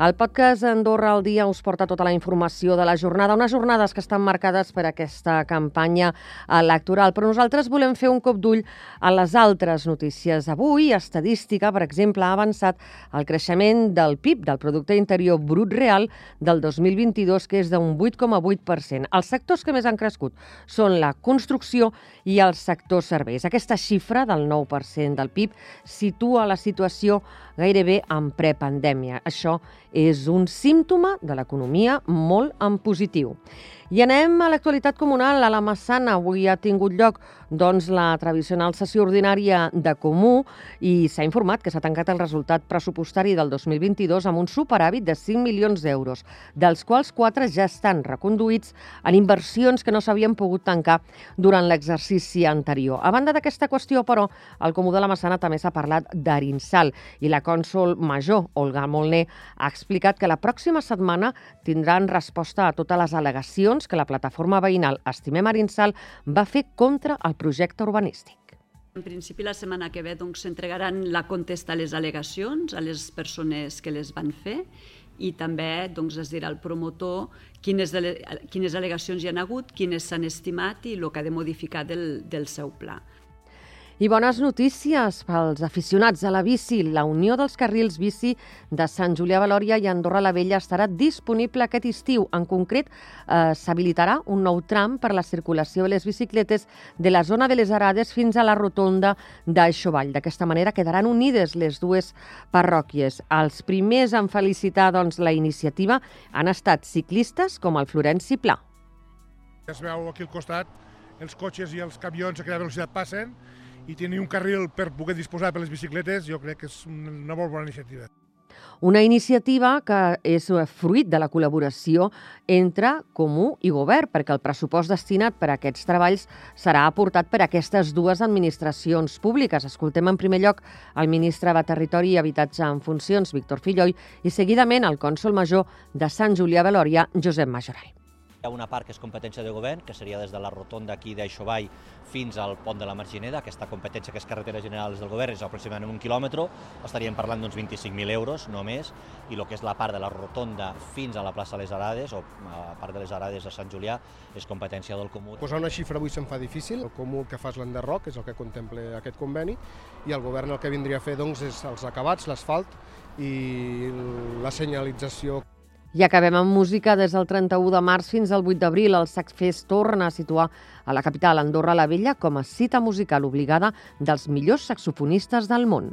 El podcast Andorra al dia us porta tota la informació de la jornada, unes jornades que estan marcades per aquesta campanya electoral, però nosaltres volem fer un cop d'ull a les altres notícies. Avui, estadística, per exemple, ha avançat el creixement del PIB, del Producte Interior Brut Real, del 2022, que és d'un 8,8%. Els sectors que més han crescut són la construcció i el sector serveis. Aquesta xifra del 9% del PIB situa la situació gairebé en prepandèmia. Això és un símptoma de l'economia molt en positiu. I anem a l'actualitat comunal. A la Massana avui ha tingut lloc doncs, la tradicional sessió ordinària de Comú i s'ha informat que s'ha tancat el resultat pressupostari del 2022 amb un superàvit de 5 milions d'euros, dels quals 4 ja estan reconduïts en inversions que no s'havien pogut tancar durant l'exercici anterior. A banda d'aquesta qüestió, però, el Comú de la Massana també s'ha parlat d'Arinsal i la cònsol major, Olga Molner, ha explicat que la pròxima setmana tindran resposta a totes les al·legacions que la plataforma veïnal Estimem Arinsal va fer contra el projecte urbanístic. En principi, la setmana que ve doncs, s'entregaran doncs, la contesta a les al·legacions a les persones que les van fer i també doncs, es dirà al promotor quines, quines al·legacions hi han hagut, quines s'han estimat i el que ha de modificar del, del seu pla. I bones notícies pels aficionats a la bici. La Unió dels Carrils Bici de Sant Julià Valòria i Andorra la Vella estarà disponible aquest estiu. En concret, eh, s'habilitarà un nou tram per la circulació de les bicicletes de la zona de les Arades fins a la rotonda d'Aixovall. D'aquesta manera quedaran unides les dues parròquies. Els primers en felicitar doncs, la iniciativa han estat ciclistes com el Florenci Pla. Es veu aquí al costat els cotxes i els camions a quina velocitat passen i tenir un carril per poder disposar per les bicicletes jo crec que és una molt bona iniciativa. Una iniciativa que és fruit de la col·laboració entre Comú i Govern, perquè el pressupost destinat per a aquests treballs serà aportat per aquestes dues administracions públiques. Escoltem en primer lloc el ministre de Territori i Habitatge en funcions, Víctor Filloy, i seguidament el cònsol major de Sant Julià de Lòria, Josep Majoral. Hi ha una part que és competència de govern, que seria des de la rotonda aquí d'Aixovall fins al pont de la Margineda, aquesta competència que és carretera general del govern és aproximadament un quilòmetre, estaríem parlant d'uns 25.000 euros només, i el que és la part de la rotonda fins a la plaça Les Arades, o a part de les Arades de Sant Julià, és competència del Comú. Posar una xifra avui se'n fa difícil, el Comú que fa és l'enderroc, és el que contempla aquest conveni, i el govern el que vindria a fer doncs, és els acabats, l'asfalt i la senyalització. I acabem amb música des del 31 de març fins al 8 d'abril. El Sacsfest torna a situar a la capital Andorra la Vella com a cita musical obligada dels millors saxofonistes del món.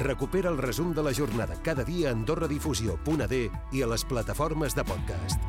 Recupera el resum de la jornada cada dia a AndorraDifusió.d i a les plataformes de podcast.